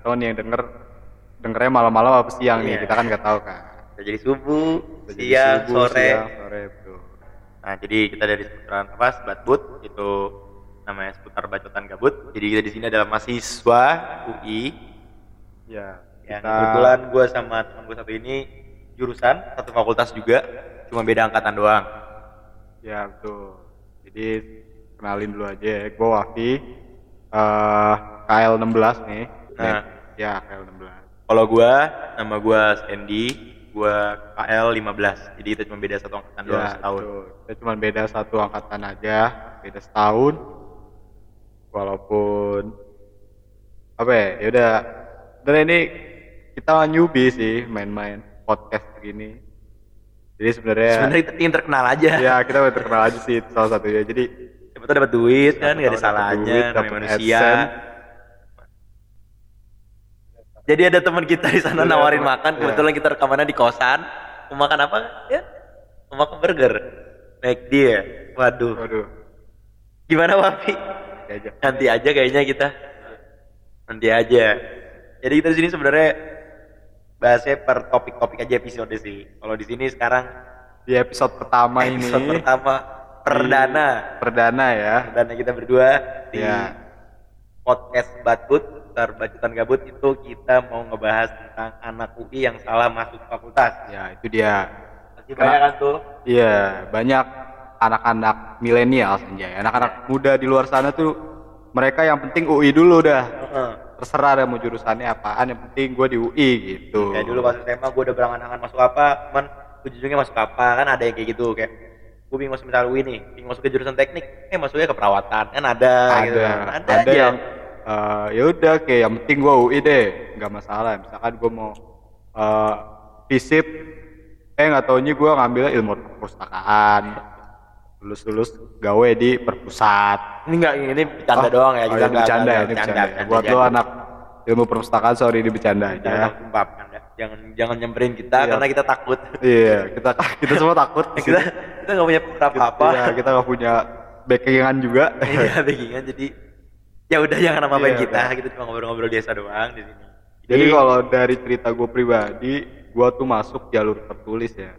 nggak tahu nih yang denger dengernya malam-malam apa siang nih, Iya. kita kan nggak tahu kan. Udah jadi subuh, jadi siang, subuh, sore. siang, sore betul. Nah, jadi kita dari seputaran apa? Sebatbut itu namanya seputar bacotan gabut. Jadi kita di sini adalah mahasiswa UI. Ya, Yang kita kebetulan gue sama teman gue satu ini jurusan satu fakultas juga, cuma beda angkatan doang. ya betul. Jadi kenalin dulu aja ya, gue Wafi eh KL 16 nih. Nah. Ya, KL 16. Kalau gue, nama gue Sandy, gue KL 15. Jadi kita cuma beda satu angkatan doang Ya, setahun. betul. Kita cuma beda satu angkatan aja, beda setahun. Walaupun apa ya, ya udah. Dan ini kita newbie sih main-main podcast begini. Jadi sebenarnya Sebenarnya kita ingin terkenal aja. ya kita terkenal aja sih salah satunya. Jadi tuh dapat duit kan, Siapa gak ada salahnya, duit, namanya manusia. AdSense. Jadi ada teman kita di sana Iya, nawarin makan, Iya. kebetulan kita rekamannya di kosan. Mau makan apa? Ya, mau makan burger. Naik dia. Waduh. waduh, Gimana Wafi? ya aja. Nanti aja kayaknya kita. Nanti aja. Jadi kita di sini sebenarnya bahasnya per topik-topik aja episode sih. Kalau di sini sekarang Di episode pertama episode ini pertama perdana. perdana ya. Perdana kita berdua di Iya. podcast Batut Terbacutan Gabut itu kita mau ngebahas tentang anak UI yang salah masuk fakultas. Ya, itu dia. Pasti banyak kan tuh. Iya, banyak anak-anak milenial Sanjay. Anak-anak muda di luar sana tuh mereka yang penting UI dulu dah. Heeh. Terserah ada mau jurusannya apaan, yang penting gue di UI gitu. Ya dulu pas SMA gue udah berangan-angan masuk apa, cuman ujung-ujungnya masuk apa kan ada yang kayak gitu kayak gue bingung masuk UI nih, bingung masuk ke jurusan teknik, eh masuknya ke perawatan kan ada, ada, gitu. ada, Ada, aja. yang eh, ya udah kayak yang penting gue UI deh, nggak masalah. Misalkan gue mau eh fisip, eh nggak taunya gue ngambil ilmu perpustakaan, lulus-lulus gawe di perpusat. Ini enggak ini bercanda Oh, doang ya, oh, kita ini bercanda ya, ini bercanda. ya. Buat lo anak ilmu perpustakaan sorry ini bercanda aja. bercanda. Jangan jangan nyamperin kita Iya. karena kita takut. Iya, kita kita semua takut. kita kita nggak punya apa-apa. Iya, kita nggak punya backingan juga. Iya, backingan jadi ya udah jangan apa-apain Iya, kita, udah. kita cuma ngobrol-ngobrol biasa doang di sini. Jadi kalau dari cerita gue pribadi, gue tuh masuk jalur tertulis ya.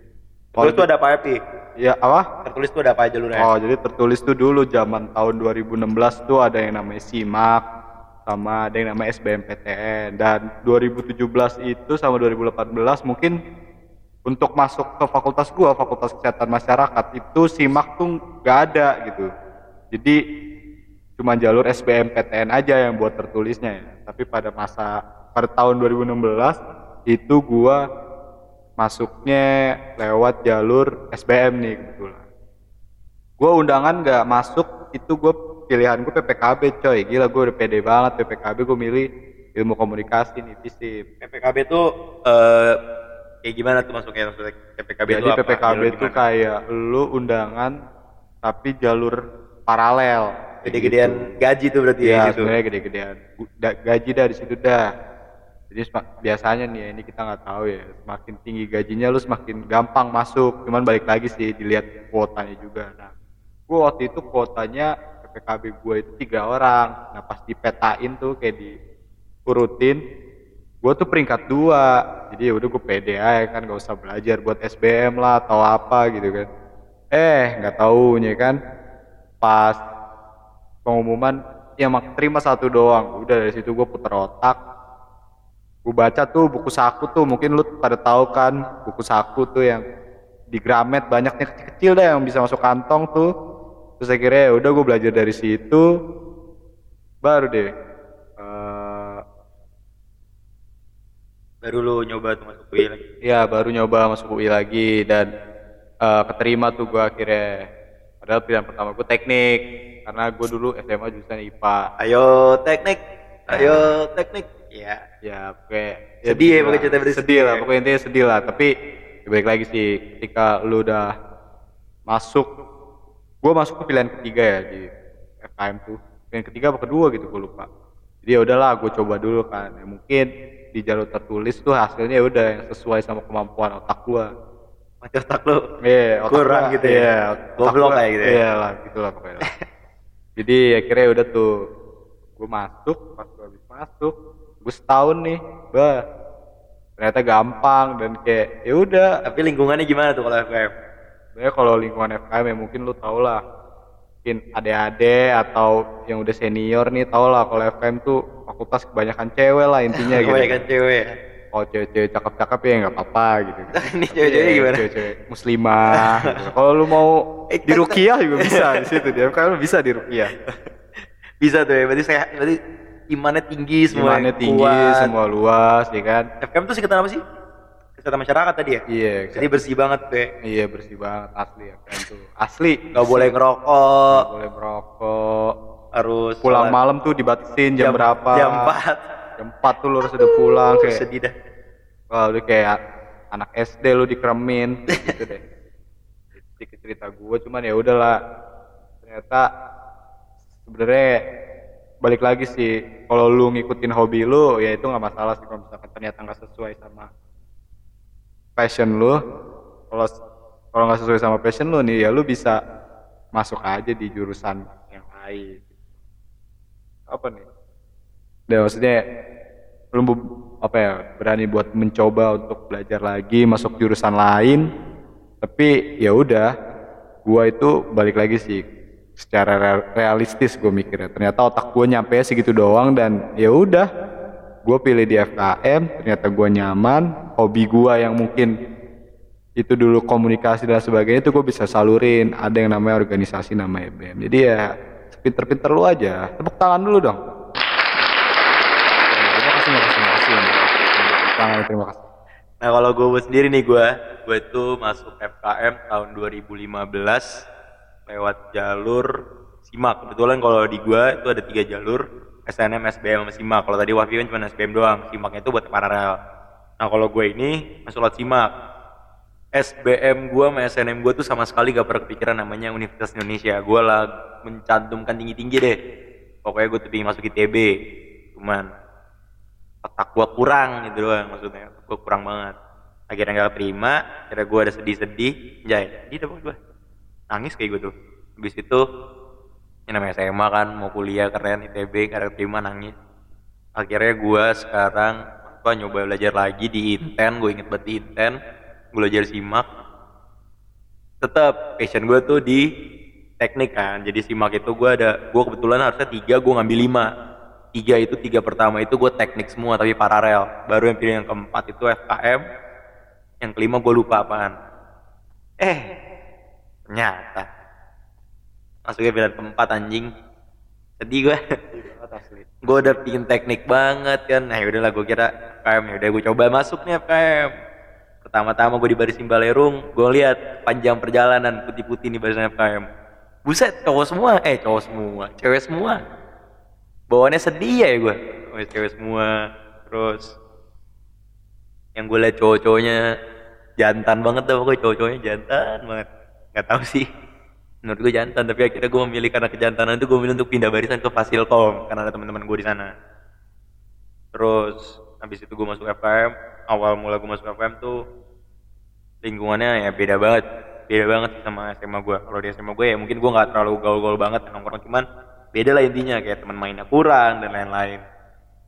tertulis tuh ada apa ya, Pi? Ya apa? Tertulis tuh ada apa jalurnya? Oh, jadi tertulis tuh dulu zaman tahun 2016 tuh ada yang namanya SIMAK sama ada yang namanya SBMPTN dan 2017 itu sama 2018 mungkin untuk masuk ke fakultas gua Fakultas Kesehatan Masyarakat itu SIMAK tuh nggak ada gitu. Jadi cuma jalur SBMPTN aja yang buat tertulisnya ya. Tapi pada masa pada tahun 2016 itu gua masuknya lewat jalur SBM nih kebetulan. Gue undangan nggak masuk itu gue pilihan gue PPKB coy gila gue udah pede banget PPKB gue milih ilmu komunikasi nih FISIP PPKB tuh eh kayak gimana tuh masuknya maksudnya PPKB jadi itu apa? PPKB Jalur itu kayak lu undangan tapi jalur paralel gede-gedean gitu. gaji tuh berarti ya, Iya gitu. sebenarnya gede-gedean. Gaji dari situ dah. Jadi biasanya nih ya, ini kita nggak tahu ya semakin tinggi gajinya lu semakin gampang masuk. Cuman balik lagi sih dilihat kuotanya juga. Nah gua waktu itu kuotanya PPKB gue itu tiga orang. Nah pas dipetain tuh kayak diurutin gue tuh peringkat dua. Jadi ya udah gue pede aja kan gak usah belajar buat SBM lah atau apa gitu kan. Eh nggak taunya kan pas pengumuman ya mak terima satu doang. Udah dari situ gue putar otak. Gue baca tuh buku saku tuh mungkin lu pada tahu kan buku saku tuh yang di Gramet banyaknya kecil-kecil deh yang bisa masuk kantong tuh. Terus akhirnya ya udah gue belajar dari situ. Baru deh eh, Baru lu nyoba tuh masuk UI lagi. ya baru nyoba masuk UI lagi dan eh, keterima tuh gue akhirnya. Padahal pilihan pertama gue teknik karena gue dulu SMA jurusan IPA Ayo teknik, ayo teknik. Iya. ya pokoknya Sedih ya pokoknya cerita berisi sedih lah ya. pokoknya intinya sedih lah tapi ya balik lagi sih ketika lu udah masuk gua masuk ke pilihan ketiga ya di FKM tuh pilihan ketiga apa kedua gitu gua lupa jadi ya udahlah gue coba dulu kan ya, mungkin di jalur tertulis tuh hasilnya ya udah yang sesuai sama kemampuan otak Macam otak lu. Iya, otak Kurang gua- gitu ya? Iya, otak Goblok kayak gitu ya? Iya lah, gitu lah pokoknya. Jadi akhirnya udah tuh gue masuk pas gue habis masuk gue setahun nih bah ternyata gampang dan kayak ya udah Tapi lingkungannya gimana tuh kalau FKM? sebenarnya kalau lingkungan FKM ya mungkin lu tau lah mungkin adik-adik atau yang udah senior nih tau lah kalau FKM tuh fakultas kebanyakan cewek lah intinya gitu Kebanyakan cewek. Kalau cewek-cewek cakep-cakep ya nggak apa-apa gitu Ini cewek-cewek Iya, gimana? cewek-cewek muslimah gitu. kalau lu mau Eh, di rukiah juga bisa di situ di FKM lu bisa di rukiah Bisa tuh ya, berarti saya berarti imannya tinggi semua. Imannya tinggi kuat. semua luas ya kan FKM tuh singkatan apa sih? Kesehatan masyarakat tadi ya? iya Jadi bersih banget tuh ya. iya bersih banget asli FKM tuh asli Nggak boleh ngerokok, Nggak boleh merokok harus pulang sholat malam tuh dibatasin jam, berapa Jam 4. Jam 4 tuh lu harus udah pulang kayak Sedih dah. wah lu kayak anak SD lu dikeremin gitu deh. Sedikit cerita gue cuman ya udahlah. Ternyata sebenarnya balik lagi sih kalau lu ngikutin hobi lu ya itu nggak masalah sih kalau misalkan ternyata nggak sesuai sama passion lu. Kalau kalau nggak sesuai sama passion lu nih ya lu bisa masuk aja di jurusan yang lain. Apa nih ya maksudnya lu bu- apa ya berani buat mencoba untuk belajar lagi masuk jurusan lain tapi ya udah gua itu balik lagi sih secara re- realistis gue mikirnya. Ternyata otak gua nyampe segitu doang dan ya udah gue pilih di FKM ternyata gua nyaman hobi gua yang mungkin itu dulu komunikasi dan sebagainya itu gue bisa salurin. Ada yang namanya organisasi namanya BM jadi ya pinter-pinter lu aja tepuk tangan dulu dong Ya, terima kasih terima kasih terima kasih Terima kasih Nah kalau gue sendiri nih gue, gue itu masuk FKM tahun 2015 lewat jalur SIMAK. Kebetulan kalau di gue itu ada tiga jalur, SNM, SBM, SIMAK. Kalau tadi Wafi kan cuma SBM doang, SIMAKnya itu buat paralel. Nah kalau gue ini masuk lewat SIMAK. SBM gue sama SNM gue tuh sama sekali gak pernah kepikiran namanya Universitas Indonesia. Gue lah mencantumkan tinggi-tinggi deh. Pokoknya gue tuh pengen masuk ITB. Cuman gua kurang gitu doang maksudnya. Gua kurang banget. Akhirnya gak terima akhirnya gua ada sedih-sedih jahit di depan gua. Nangis kayak gitu. Habis itu ini namanya SMA kan mau kuliah keren ITB gak terima nangis. Akhirnya gua sekarang apa nyoba belajar lagi di Inten gue inget banget di Inten gue belajar simak. Tetap passion gue tuh di teknik kan. Jadi simak itu gue ada gue kebetulan harusnya tiga gue ngambil lima tiga itu tiga pertama itu gue teknik semua tapi paralel. Baru yang pilih yang keempat itu FKM yang kelima gue lupa apaan. Eh ternyata. Masuknya pilihan keempat anjing. Sedih gue gue udah pingin teknik banget kan. Nah yaudahlah gue kira FKM ya udah gue coba masuk nih FKM pertama-tama gue di barisin balerung. Gue lihat panjang perjalanan putih-putih nih barisan FKM buset cowok semua. Eh cowok semua. Cewek semua bawaannya sedih ya gue cewek cewek semua. Terus yang gue liat cowok-cowoknya jantan banget tuh pokoknya. Cowok-cowoknya jantan banget. Nggak tahu sih. Menurut gue jantan tapi akhirnya gue memilih karena kejantanan itu gue memilih untuk pindah barisan ke Fasilkom karena ada teman-teman gue di sana. Terus habis itu gue masuk FKM awal mula gue masuk FKM tuh lingkungannya ya beda banget. Beda banget sama SMA gue kalau di SMA gue ya mungkin gue nggak terlalu gaul-gaul banget nongkrong. Cuman beda lah intinya kayak teman mainnya kurang dan lain-lain.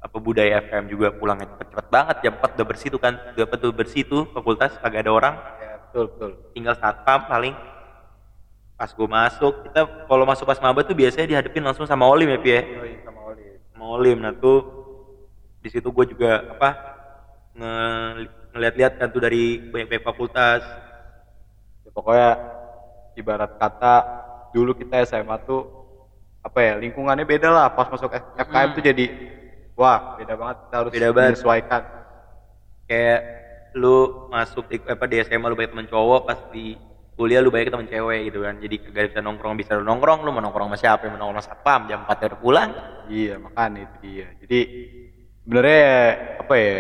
Apa budaya FKM juga pulangnya cepet-cepet banget jam 4 udah bersih tuh kan udah betul bersih tuh fakultas kagak ada orang. Ya, betul betul. Tinggal satpam paling. Pas gue masuk kita kalau masuk pas maba tuh biasanya dihadapin langsung sama olim ya Pi ya? Sama Oli sama olim. Nah tuh di situ gue juga apa nge ngeliat-lihat kan tuh dari banyak-banyak fakultas. Ya, pokoknya ibarat kata dulu kita SMA tuh apa ya lingkungannya beda lah. Pas masuk FKM Hmm. tuh jadi wah beda banget. Kita harus Beda banget. menyesuaikan. Kayak lu masuk di, apa di SMA lu banyak temen cowok pas di kuliah lu banyak temen cewek gitu kan. Jadi kagak bisa nongkrong bisa lu nongkrong lu mau nongkrong sama siapa? Mau nongkrong sama satpam jam 4 udah pulang. Iya makanya itu dia. Jadi sebenarnya apa ya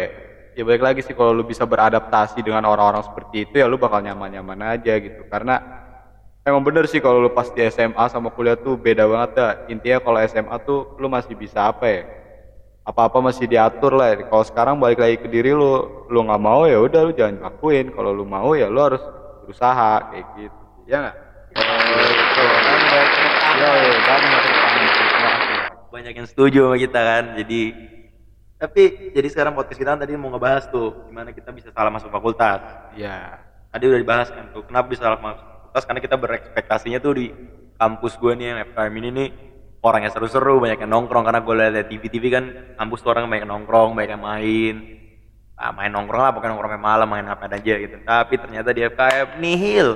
ya balik lagi sih kalau lu bisa beradaptasi dengan orang-orang seperti itu ya lu bakal nyaman-nyaman aja gitu. Karena emang bener sih kalau lu pas di SMA sama kuliah tuh beda banget dah. Intinya kalau SMA tuh lu masih bisa apa ya? Apa-apa masih diatur lah kalau sekarang balik lagi ke diri lu lu nggak mau ya udah lu jangan lakuin. Kalau lu mau ya lu harus berusaha kayak gitu. Ya nggak? Banyak. Iya, iya, banyak yang setuju sama kita kan jadi tapi jadi sekarang podcast kita kan tadi mau ngebahas tuh gimana kita bisa salah masuk fakultas. Iya. tadi udah dibahas kan tuh kenapa bisa salah masuk fakultas karena kita berekspektasinya tuh di kampus gue nih yang FKM ini nih orangnya seru-seru banyak yang nongkrong. Karena gue lihat TV-TV kan kampus tuh orang banyak nongkrong banyak yang main. Ah, main nongkrong lah pokoknya nongkrongnya malam main apa aja gitu. Tapi ternyata di FKM nihil.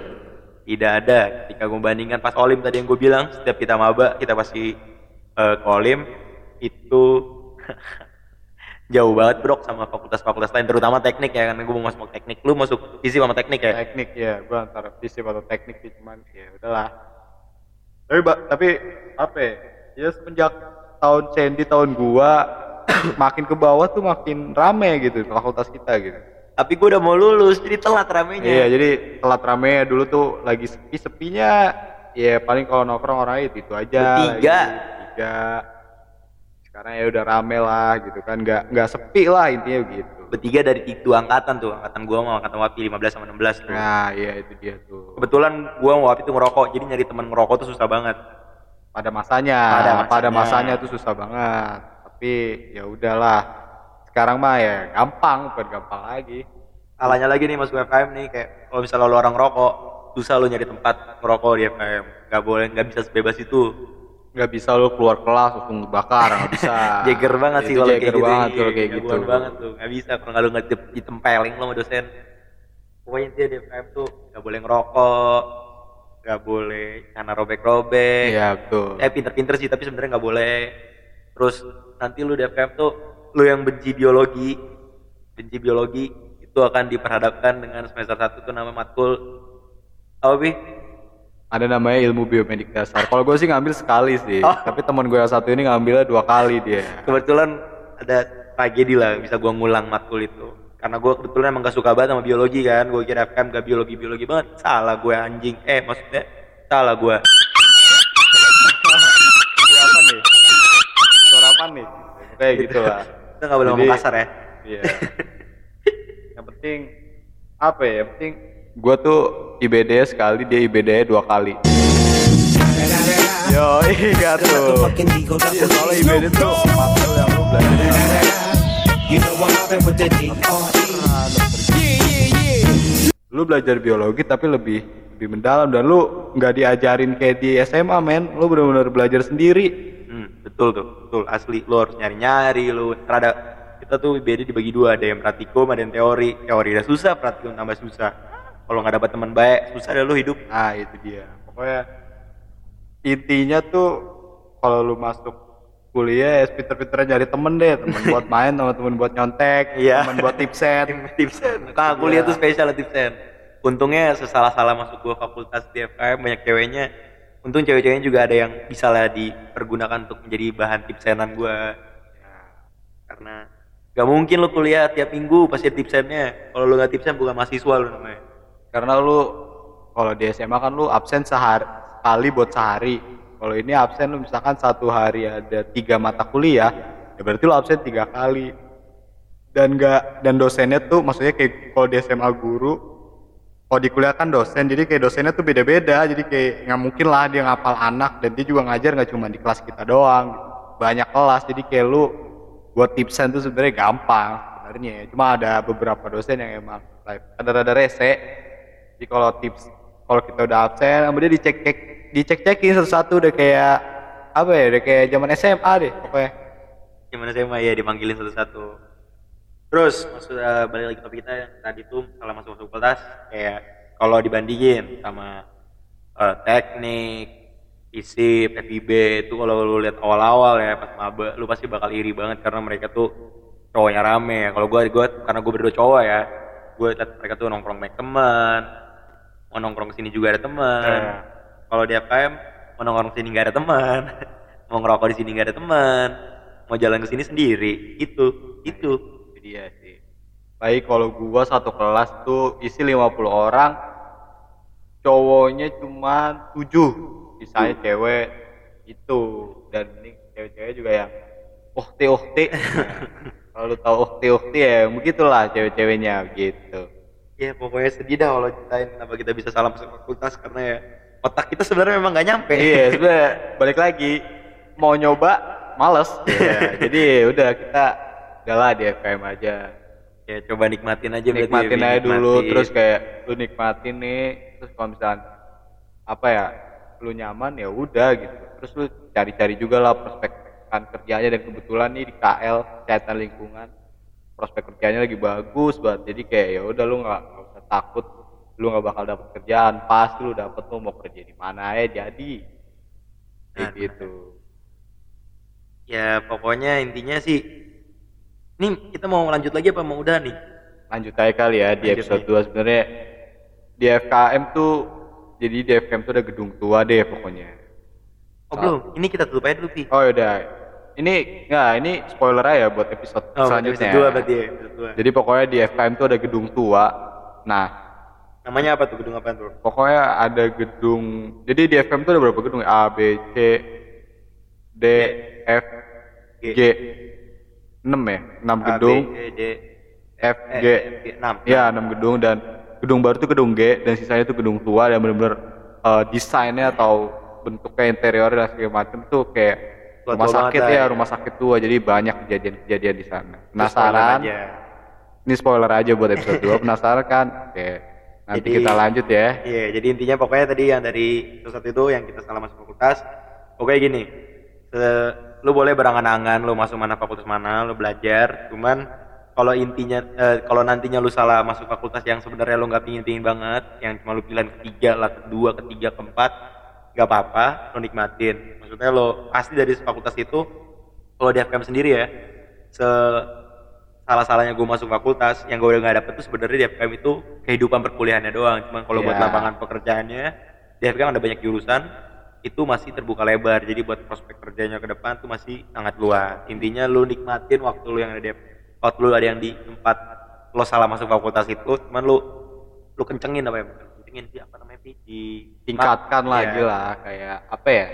Tidak ada. Ketika gue bandingkan pas olim tadi yang gue bilang setiap kita maba kita pasti eh, ke olim itu jauh banget bro sama fakultas-fakultas lain terutama teknik ya karena gue mau masuk teknik lu masuk fisip sama teknik ya Teknik ya, gua antara fisip atau teknik sih cuman ya udahlah. Tapi tapi apa ya? Ya semenjak tahun Cendi tahun gua makin ke bawah tuh makin rame gitu fakultas kita gitu. tapi gue udah mau lulus jadi telat ramenya Iya, jadi telat rame dulu tuh lagi sepi-sepinya ya paling kalau nongkrong orang itu itu aja. Lagi, Bertiga. Sekarang ya udah rame lah gitu kan, nggak nggak sepi lah intinya gitu. bertiga dari itu angkatan tuh angkatan gua sama angkatan wapi 15 sama 16 tuh Nah, iya itu dia tuh. kebetulan gua sama wapi tuh ngerokok jadi nyari teman ngerokok tuh susah banget pada masanya Pada pada masanya. masanya tuh susah banget tapi ya udahlah sekarang mah ya gampang bukan gampang lagi salahnya lagi nih masuk FKM nih kayak kalau misalnya lu orang ngerokok susah lu nyari tempat ngerokok di FKM nggak boleh nggak bisa sebebas itu nggak bisa lu keluar kelas langsung bakar nggak bisa Jager banget sih Itu kalau kayak gitu. banget iya, kalau kayak gitu jagoan banget tuh. Gak bisa kalau nggak lu nggak di- ditempelin lo sama dosen. Pokoknya intinya di FKM tuh nggak boleh ngerokok, nggak boleh karena robek-robek. iya betul Eh pinter-pinter sih tapi sebenarnya nggak boleh. Terus nanti lu di FKM tuh lu yang benci biologi, benci biologi itu akan diperhadapkan dengan semester 1 tuh nama matkul apa Bi? Ada namanya ilmu biomedik dasar. Kalau gue sih ngambil sekali sih. Oh. tapi teman gue yang satu ini ngambilnya dua kali dia. Kebetulan ada tragedi lah bisa gua ngulang matkul itu. Karena gua kebetulan emang gak suka banget sama biologi kan. Gua kira FKM gak biologi biologi banget. Salah gue anjing. Eh maksudnya salah gua. Iya apa nih? Suara apa nih? Kayak gitu lah. Kita gak boleh ngomong kasar ya. Iya. yang penting apa ya? Yang penting gua tuh IBD sekali, dia IBD dua kali. Yo, iya tuh. Iya, soalnya IBD tuh yang lu belajar. Lu belajar biologi tapi lebih lebih mendalam dan lu nggak diajarin kayak di SMA men. Lu benar-benar belajar sendiri. hmm, betul tuh betul asli lu harus nyari nyari lu Ntar ada kita tuh IBD dibagi dua ada yang praktikum ada yang teori teori udah susah praktikum tambah susah kalau nggak dapat teman baik susah deh lu hidup. Nah, itu dia. Pokoknya intinya tuh kalau lu masuk kuliah ya pinter-pinter nyari temen deh, temen buat main sama temen buat nyontek, Iya. temen buat tipset. tipsen kak kuliah tuh spesial tipsen untungnya sesalah-salah masuk gua fakultas di FKM banyak ceweknya. Untung cewek-ceweknya juga ada yang bisa lah dipergunakan untuk menjadi bahan tipsenan gua. Karena gak mungkin lu kuliah tiap minggu pasti tipsennya kalau lu gak tipsen bukan mahasiswa lu namanya Karena lu kalau di SMA kan lu absen sehari sekali buat sehari. Kalau ini absen lu misalkan satu hari ada tiga mata kuliah, ya berarti lu absen tiga kali. Dan enggak dan dosennya tuh maksudnya kayak kalau di SMA guru kalau di kuliah kan dosen jadi kayak dosennya tuh beda-beda jadi kayak nggak mungkin lah dia ngapal anak dan dia juga ngajar nggak cuma di kelas kita doang banyak kelas jadi kayak lu buat tipsen tuh sebenarnya gampang sebenarnya cuma ada beberapa dosen yang emang like, ada-ada rese jadi kalau tips kalau kita udah absen sama dia dicek cek dicek cekin satu-satu udah kayak apa ya udah kayak zaman SMA deh gimana saya mah ya dipanggilin satu-satu. Terus maksud eh, balik lagi topik kita yang tadi tuh kalau masuk masuk fakultas kayak kalau dibandingin sama eh, teknik fisip FIB itu kalau lu lihat awal-awal ya pas maba lu pasti bakal iri banget karena mereka tuh cowoknya rame. Kalau gua gua karena gua berdua cowok ya gue liat mereka tuh nongkrong banyak teman mau nongkrong ke sini juga ada teman. Nah. kalau di FKM mau nongkrong ke sini nggak ada teman. Mau ngerokok di sini nggak ada teman. Mau jalan ke sini sendiri. Itu itu. Itu dia sih. Baik kalau gua satu kelas tuh isi 50 orang. Cowoknya cuma 7 sisanya cewek. Itu. Dan ini cewek-cewek juga yang uhti uhti kalau lu tahu uhti uhti ya begitulah cewek-ceweknya. Gitu ya pokoknya sedih dah kalau ceritain kenapa kita bisa salah masuk fakultas karena ya otak kita sebenarnya memang nggak nyampe. Iya sebenarnya balik lagi mau nyoba males. Ya, jadi udah kita udahlah di FKM aja. Ya coba nikmatin aja berarti nikmatin ya, aja dulu nikmatin. terus kayak lu nikmatin nih terus kalau misalnya apa ya lu nyaman ya udah gitu. Terus lu cari-cari juga lah prospek kan kerjanya dan kebetulan nih di KL kesehatan lingkungan prospek kerjanya lagi bagus banget. Jadi kayak ya udah lu nggak usah takut. Lu nggak bakal dapet kerjaan. Pasti lu dapet lu mau kerja di mana ya jadi. Kayak Nah, gitu. Ya pokoknya intinya sih Nih kita mau lanjut lagi apa mau udah nih? lanjut aja kali ya di Lanjut episode 2 sebenarnya. Di FKM tuh jadi di FKM tuh ada gedung tua deh pokoknya. Oh belum, ini kita tutup aja dulu Pi. Oh yaudah, ini nggak ini spoiler aja buat episode Oh selanjutnya. episode dua berarti ya episode dua. Jadi pokoknya di FKM tuh ada gedung tua. Nah, Namanya apa tuh gedung apa tuh? pokoknya ada gedung. Jadi di FKM tuh ada berapa gedung? ya? A, B, C, D, F, G. G. 6 ya? 6 A, gedung. B, C, D, F, G. F, G, 6 Ya, 6 gedung dan gedung baru tuh gedung G dan sisanya tuh gedung tua dan bener-bener eh, desainnya atau bentuknya interior dan segala macam tuh kayak rumah sakit ya, lah. rumah sakit tua jadi banyak kejadian-kejadian di sana. Penasaran? Ini spoiler aja buat episode 2 penasaran kan? Oke. Nanti Jadi- kita lanjut ya. Iya, jadi intinya pokoknya tadi yang dari episode itu yang kita salah masuk fakultas. Pokoknya gini, se- lu boleh berangan-angan lu masuk mana fakultas mana, lu belajar. Cuman kalau intinya, eh, kalau nantinya lu salah masuk fakultas yang sebenarnya lu nggak pingin-pingin banget, yang cuma lu pilihan ketiga lah, kedua, ketiga, keempat, nggak apa-apa, lu nikmatin. Maksudnya lu pasti dari fakultas itu, kalau di FKM sendiri ya, se salah-salahnya gue masuk fakultas yang gue udah nggak dapet tuh sebenarnya di FKM itu kehidupan perkuliahannya doang cuman kalau buat Iya. lapangan pekerjaannya di FKM ada banyak jurusan itu masih terbuka lebar jadi buat prospek kerjanya ke depan tuh masih sangat luas intinya lu nikmatin waktu lu yang ada di waktu lu ada yang di tempat lo salah masuk fakultas itu cuman lu lu kencengin apa ya kencengin sih apa namanya di Tingkatkan Iya. lagi lah kayak apa ya?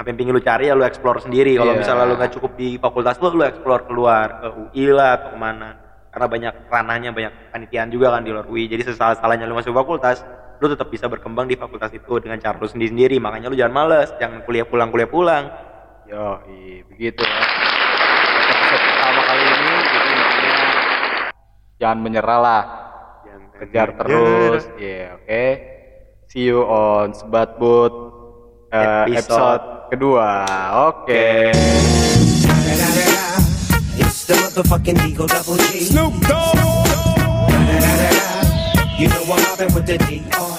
Apa yang pingin lu cari ya lu explore sendiri kalau Iya. misalnya lu nggak cukup di fakultas lu lu explore keluar ke UI lah atau ke mana karena banyak ranahnya banyak panitiaan juga kan di luar UI jadi sesalah-salahnya lu masuk fakultas lu tetap bisa berkembang di fakultas itu dengan cara lu sendiri-sendiri makanya lu jangan males jangan kuliah pulang kuliah pulang Yo, begitu ya. Episode pertama kali ini jadi intinya jangan menyerah lah. Jangan Kejar terus. Iya, oke. See you on Sebat Boot eh, Episode. episode kedua. Oke. It's the motherfucking Eagle Double G. Snoop Dogg. You know I'm mobbing with the D.R.E.